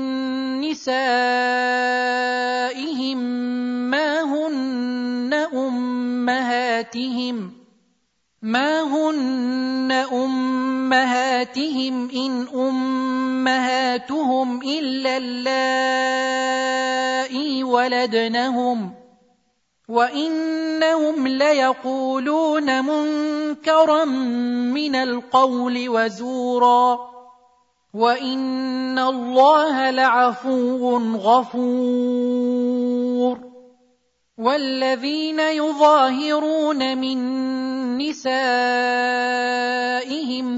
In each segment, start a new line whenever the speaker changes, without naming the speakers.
من نسائهم ما هن أمهاتهم ما هن أمهاتهم إن أمهاتهم إلا اللائي ولدنهم وإنهم ليقولون منكرا من القول وزورا وان الله لعفو غفور والذين يظاهرون من نسائهم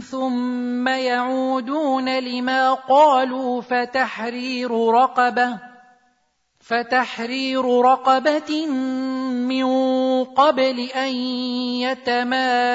ثم يعودون لما قالوا فتحرير رقبه فتحرير رقبه من قبل ان يتماسا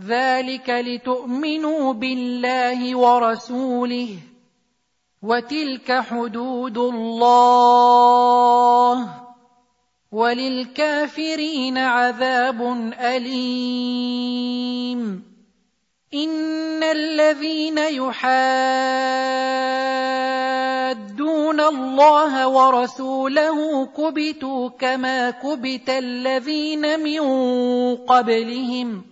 ذلك لتؤمنوا بالله ورسوله وتلك حدود الله وللكافرين عذاب اليم ان الذين يحادون الله ورسوله كبتوا كما كبت الذين من قبلهم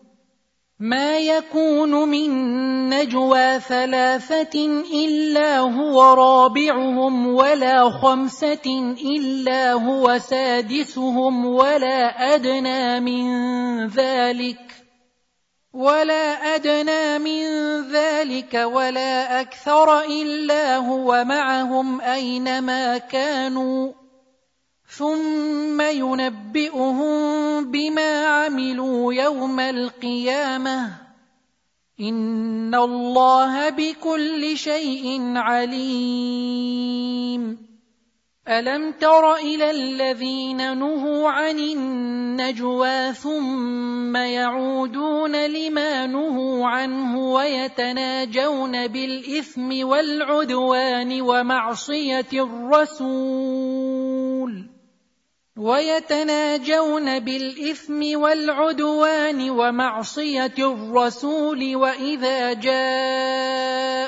ما يكون من نجوى ثلاثة إلا هو رابعهم ولا خمسة إلا هو سادسهم ولا أدنى من ذلك ولا أدنى من ذلك ولا أكثر إلا هو معهم أينما كانوا ثم ينبئهم بما عملوا يوم القيامة. إن الله بكل شيء عليم. ألم تر إلى الذين نهوا عن النجوى ثم يعودون لما نهوا عنه ويتناجون بالإثم والعدوان ومعصية الرسول؟ ويتناجون بالإثم والعدوان ومعصية الرسول وإذا جاءوك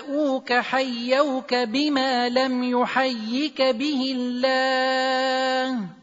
حيوك بما لم يحيك به الله.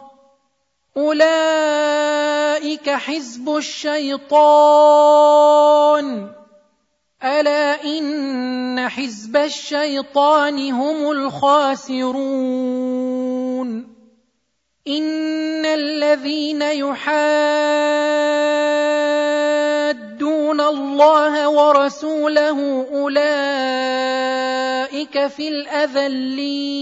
أولئك حزب الشيطان. ألا إن حزب الشيطان هم الخاسرون. إن الذين يحادون الله ورسوله أولئك في الأذلين.